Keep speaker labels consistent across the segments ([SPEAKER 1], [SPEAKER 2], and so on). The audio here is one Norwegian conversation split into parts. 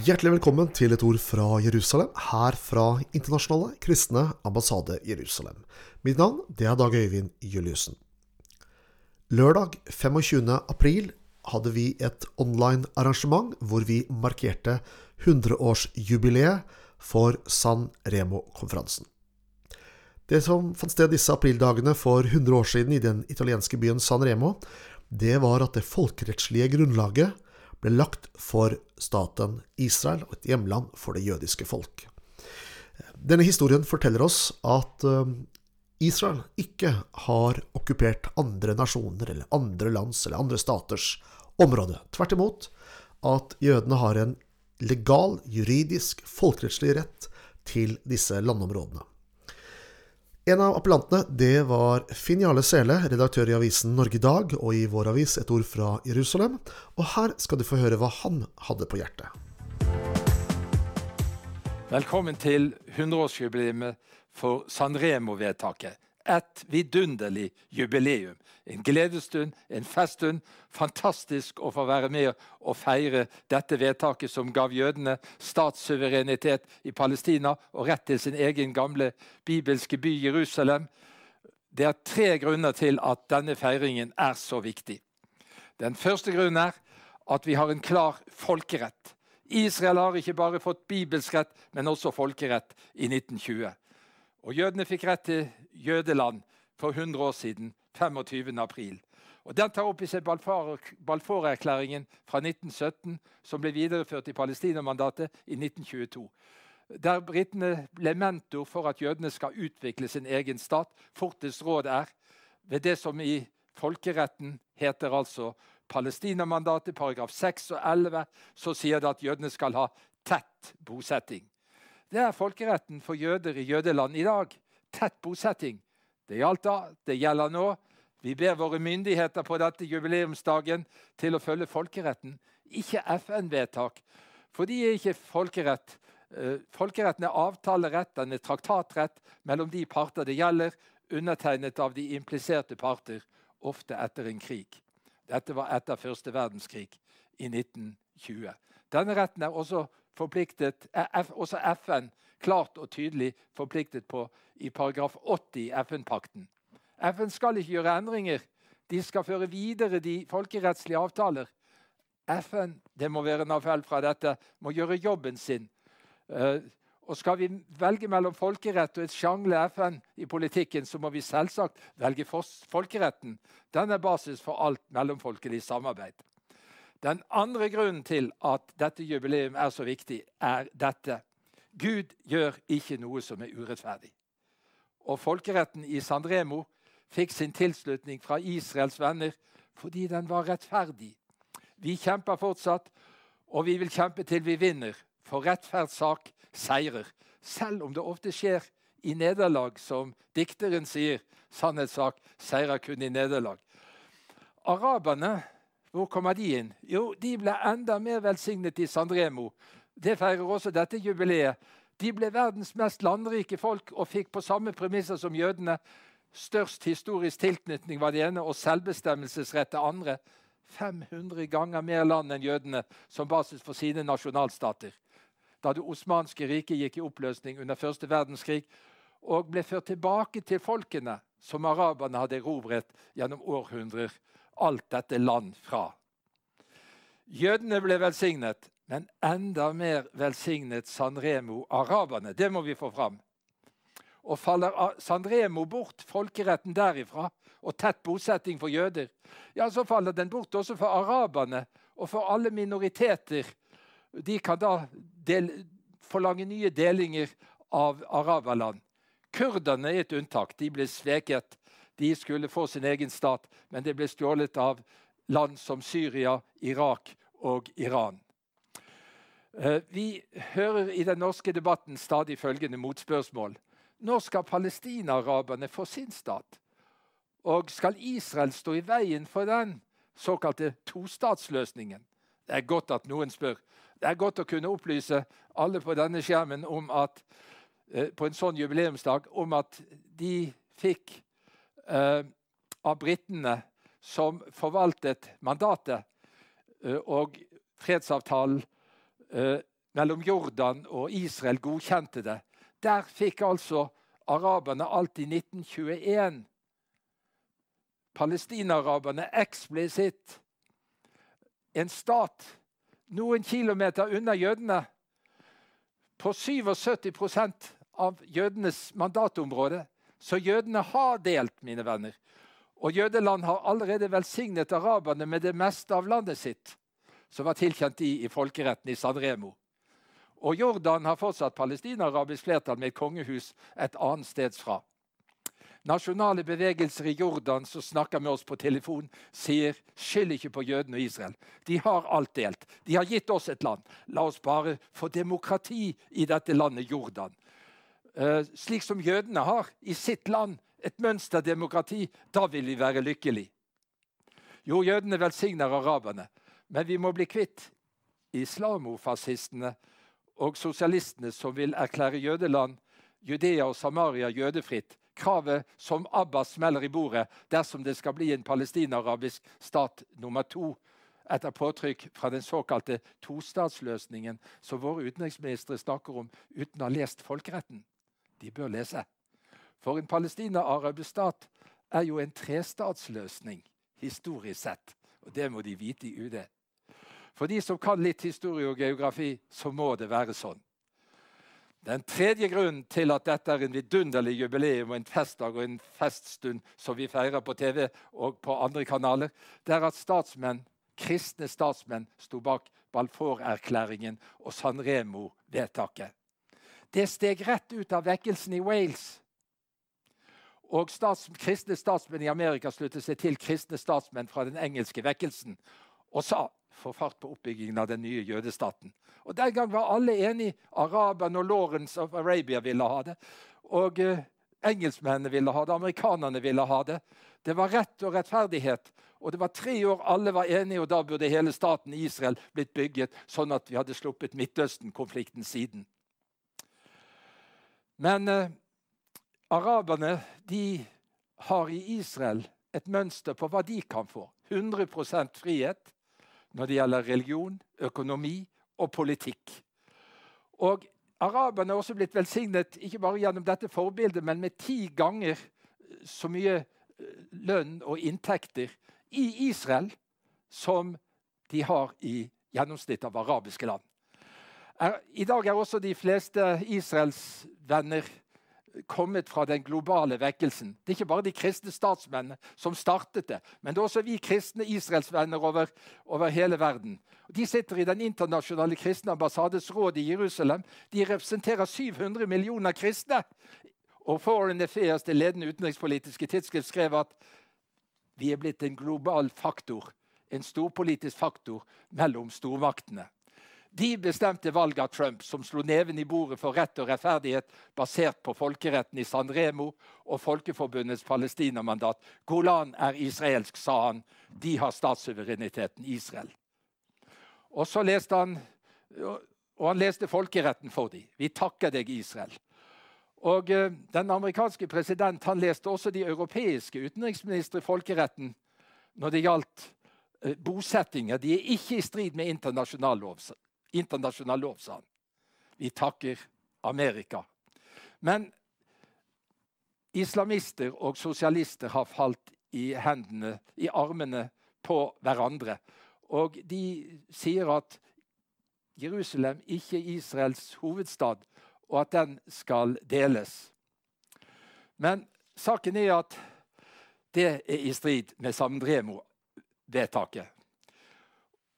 [SPEAKER 1] Hjertelig velkommen til et ord fra Jerusalem, her fra Internasjonale kristne ambassade Jerusalem. Mitt navn det er Dag Øyvind Juliussen. Lørdag 25. april hadde vi et online arrangement hvor vi markerte 100-årsjubileet for San Remo-konferansen. Det som fant sted disse aprildagene for 100 år siden i den italienske byen San Remo, det var at det folkerettslige grunnlaget ble lagt for staten Israel og et hjemland for det jødiske folk. Denne historien forteller oss at eh, Israel ikke har okkupert andre nasjoner eller andre lands eller andre staters område. Tvert imot at jødene har en legal, juridisk, folkerettslig rett til disse landområdene. En av appellantene det var Finn Jarle Sele, redaktør i avisen Norge i dag og i vår avis Et ord fra Jerusalem. Og her skal du få høre hva han hadde på hjertet.
[SPEAKER 2] Velkommen til 100-årsjubileet for Sanremo-vedtaket. Et vidunderlig jubileum. En gledesstund, en feststund. Fantastisk å få være med og feire dette vedtaket som gav jødene statssuverenitet i Palestina og rett til sin egen gamle bibelske by Jerusalem. Det er tre grunner til at denne feiringen er så viktig. Den første grunnen er at vi har en klar folkerett. Israel har ikke bare fått bibelsk rett, men også folkerett i 1920. Og Jødene fikk rett til jødeland for 100 år siden, 25. april. Og Den tar opp i seg Balfour-erklæringen fra 1917, som ble videreført i Palestinamandatet i 1922. Der britene ble mentor for at jødene skal utvikle sin egen stat. Fortest råd er ved det som i folkeretten heter altså Palestinamandatet, paragraf 6 og 11, så sier det at jødene skal ha tett bosetting. Det er folkeretten for jøder i jødeland i dag. Tett bosetting. Det gjaldt da, det gjelder nå. Vi ber våre myndigheter på dette jubileumsdagen til å følge folkeretten, ikke FN-vedtak. For de er ikke folkerett. Eh, folkeretten er avtalerett, den er traktatrett mellom de parter det gjelder, undertegnet av de impliserte parter, ofte etter en krig. Dette var etter første verdenskrig i 1920. Denne retten er også forpliktet, også FN klart og tydelig forpliktet på i paragraf 80 i FN-pakten. FN skal ikke gjøre endringer. De skal føre videre de folkerettslige avtaler. FN det må være en appell fra dette, må gjøre jobben sin. Uh, og Skal vi velge mellom folkerett og et sjangle FN i politikken, så må vi selvsagt velge folkeretten. Den er basis for alt mellomfolkelig samarbeid. Den andre grunnen til at dette jubileum er så viktig, er dette. Gud gjør ikke noe som er urettferdig. Og folkeretten i Sandremo fikk sin tilslutning fra Israels venner fordi den var rettferdig. Vi kjemper fortsatt, og vi vil kjempe til vi vinner. For rettferdssak seirer. Selv om det ofte skjer i nederlag, som dikteren sier. Sannhetssak seirer kun i nederlag. Araberne hvor kommer de inn? Jo, de ble enda mer velsignet i Sandremo. Det feirer også dette jubileet. De ble verdens mest landrike folk og fikk på samme premisser som jødene størst historisk tilknytning var det ene og selvbestemmelsesrett det andre. 500 ganger mer land enn jødene som basis for sine nasjonalstater. Da det osmanske riket gikk i oppløsning under første verdenskrig og ble ført tilbake til folkene som araberne hadde erobret gjennom århundrer alt dette land fra. Jødene ble velsignet, men enda mer velsignet Sanremo araberne. Det må vi få fram. Og faller Sanremo bort, folkeretten derifra, og tett bosetting for jøder, ja, så faller den bort også for araberne og for alle minoriteter. De kan da del, forlange nye delinger av araberland. Kurderne er et unntak. De ble sveket de skulle få sin egen stat, men det ble stjålet av land som Syria, Irak og Iran. Eh, vi hører i den norske debatten stadig følgende motspørsmål. Når skal palestinaraberne få sin stat? Og skal Israel stå i veien for den såkalte tostatsløsningen? Det er godt at noen spør. Det er godt å kunne opplyse alle på denne skjermen om at, eh, på en sånn jubileumsdag om at de fikk eh, av britene som forvaltet mandatet. Eh, og fredsavtalen mellom Jordan og Israel godkjente det, der fikk altså araberne alt i 1921 palestinaraberne eksplisitt. En stat noen kilometer unna jødene. På 77% av jødenes mandatområde. Så jødene har delt, mine venner. Og jødeland har allerede velsignet araberne med det meste av landet sitt, som var tilkjent de i folkeretten i San Remo. Og Jordan har fortsatt palestinarabisk flertall med et kongehus et annet sted fra. Nasjonale bevegelser i Jordan som snakker med oss på telefon, sier skyld ikke på jødene og Israel. De har alt delt. De har gitt oss et land. La oss bare få demokrati i dette landet Jordan. Uh, slik som jødene har i sitt land, et mønsterdemokrati. Da vil vi være lykkelige. Jo, jødene velsigner araberne, men vi må bli kvitt islamofascistene og sosialistene som vil erklære jødeland, Judea og Samaria jødefritt. Kravet som Abbas smeller i bordet dersom det skal bli en palestina-arabisk stat nummer to etter påtrykk fra den såkalte tostatsløsningen som våre utenriksministre snakker om uten å ha lest folkeretten. De bør lese. For en palestina-arabisk stat er jo en trestatsløsning historisk sett. Og det må de vite i UD. For de som kan litt historie og geografi, så må det være sånn. Den tredje grunnen til at dette er en vidunderlig jubileum og en festdag og en feststund som vi feirer på TV og på andre kanaler, det er at statsmenn, kristne statsmenn sto bak Balfour-erklæringen og San Remo-vedtaket. Det steg rett ut av vekkelsen i Wales. Og stats, kristne statsmenn i Amerika sluttet seg til kristne statsmenn fra den engelske vekkelsen og sa få fart på oppbyggingen av den nye jødestaten. Og Den gang var alle enige. Araberne og Lawrence of Arabia ville ha det. Og eh, engelskmennene ville ha det, amerikanerne ville ha det. Det var rett og rettferdighet. Og det var tre år alle var enige, og da burde hele staten Israel blitt bygget, sånn at vi hadde sluppet Midtøsten-konflikten siden. Men eh, araberne de har i Israel et mønster på hva de kan få. 100% frihet når det gjelder religion, økonomi og politikk. Og Araberne er også blitt velsignet ikke bare gjennom dette forbildet, men med ti ganger så mye eh, lønn og inntekter i Israel som de har i gjennomsnitt av arabiske land. I dag er også de fleste Israels venner kommet fra den globale vekkelsen. Det er ikke bare de kristne statsmennene som startet det, men det er også vi kristne israelsvenner over, over hele verden. De sitter i Den internasjonale kristne ambassades råd i Jerusalem. De representerer 700 millioner kristne. Og Foreign Affairs, det ledende utenrikspolitiske tidsskrift, skrev at vi er blitt en global faktor, en storpolitisk faktor mellom stormaktene. De bestemte valget av Trump, som slo neven i bordet for rett og rettferdighet basert på folkeretten i San Remo og Folkeforbundets Palestina-mandat. Golan er israelsk, sa han. De har statssuvereniteten Israel. Og så leste han og han leste folkeretten for dem. Vi takker deg, Israel. Og uh, Den amerikanske president han leste også de europeiske utenriksministre folkeretten når det gjaldt uh, bosettinger. De er ikke i strid med internasjonal lov internasjonal lov, sa han. Vi takker Amerika. Men islamister og sosialister har falt i hendene, i armene på hverandre. Og de sier at Jerusalem ikke er Israels hovedstad, og at den skal deles. Men saken er at det er i strid med Samdremo-vedtaket.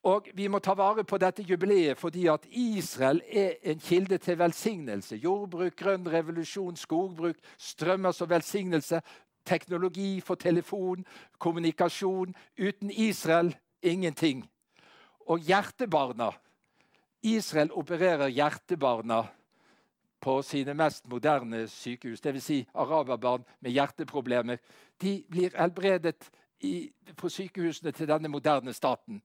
[SPEAKER 2] Og Vi må ta vare på dette jubileet fordi at Israel er en kilde til velsignelse. Jordbruk, grønn revolusjon, skogbruk, strømmer som velsignelse. Teknologi for telefon, kommunikasjon. Uten Israel ingenting. Og hjertebarna Israel opererer hjertebarna på sine mest moderne sykehus, dvs. Si araberbarn med hjerteproblemer. De blir helbredet på sykehusene til denne moderne staten.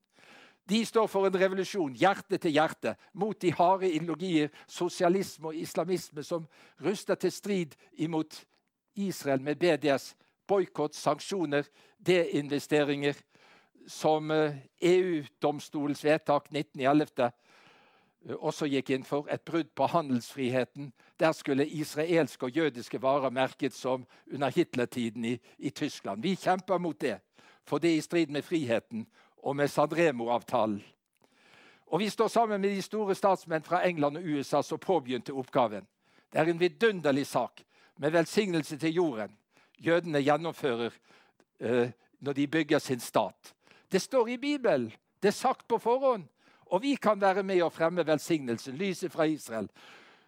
[SPEAKER 2] De står for en revolusjon, hjerte til hjerte, mot de harde ideologier, sosialisme og islamisme, som ruster til strid imot Israel med BDS, boikott, sanksjoner, deinvesteringer, som EU-domstolens eh, e vedtak 19.11. også gikk inn for, et brudd på handelsfriheten. Der skulle israelske og jødiske varer merket som under Hitlertiden i, i Tyskland. Vi kjemper mot det, for det er i strid med friheten og med Sadremo-avtalen. Og vi står sammen med de store statsmenn fra England og USA som påbegynte oppgaven. Det er en vidunderlig sak med velsignelse til jorden jødene gjennomfører eh, når de bygger sin stat. Det står i Bibelen. Det er sagt på forhånd. Og vi kan være med og fremme velsignelsen, lyset fra Israel,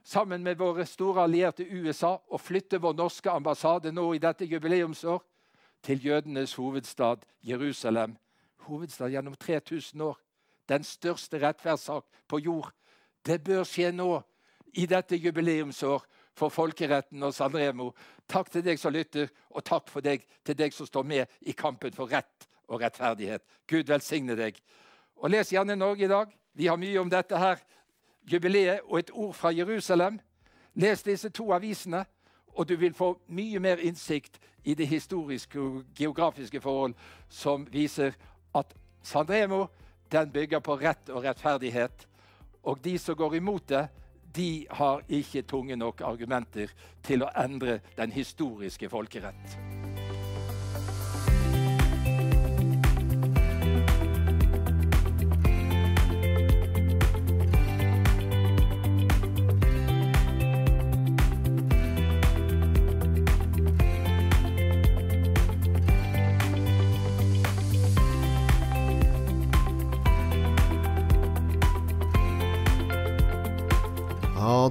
[SPEAKER 2] sammen med våre store allierte USA, og flytte vår norske ambassade nå i dette jubileumsår til jødenes hovedstad Jerusalem. Hovedstad gjennom 3000 år. Den største rettferdssak på jord. Det bør skje nå, i dette jubileumsår for folkeretten og Sanremo. Takk til deg som lytter, og takk for deg, til deg som står med i kampen for rett og rettferdighet. Gud velsigne deg. Og Les gjerne Norge i dag. Vi har mye om dette her jubileet og et ord fra Jerusalem. Les disse to avisene, og du vil få mye mer innsikt i det historiske og geografiske forhold som viser at Sandremo den bygger på rett og rettferdighet. Og de som går imot det, de har ikke tunge nok argumenter til å endre den historiske folkerett.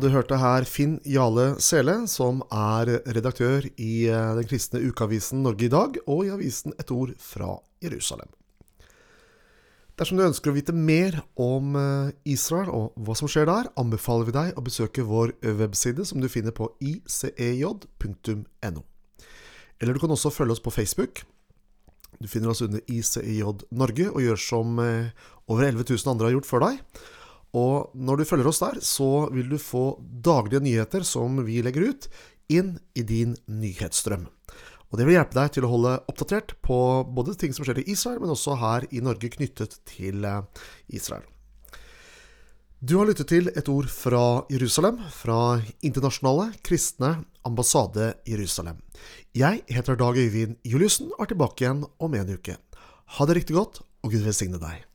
[SPEAKER 1] Du hørte her Finn Jale Sele, som er redaktør i eh, den kristne ukeavisen Norge i dag, og i avisen Et ord fra Jerusalem. Dersom du ønsker å vite mer om eh, Israel og hva som skjer der, anbefaler vi deg å besøke vår webside, som du finner på icej.no. Eller du kan også følge oss på Facebook. Du finner oss under ICEJ Norge, og gjør som eh, over 11 000 andre har gjort før deg. Og når du følger oss der, så vil du få daglige nyheter som vi legger ut, inn i din nyhetsstrøm. Og det vil hjelpe deg til å holde oppdatert på både ting som skjer i Israel, men også her i Norge knyttet til eh, Israel. Du har lyttet til et ord fra Jerusalem, fra Internasjonale kristne ambassade Jerusalem. Jeg heter Dag Øyvind Juliussen og er tilbake igjen om en uke. Ha det riktig godt, og Gud velsigne deg.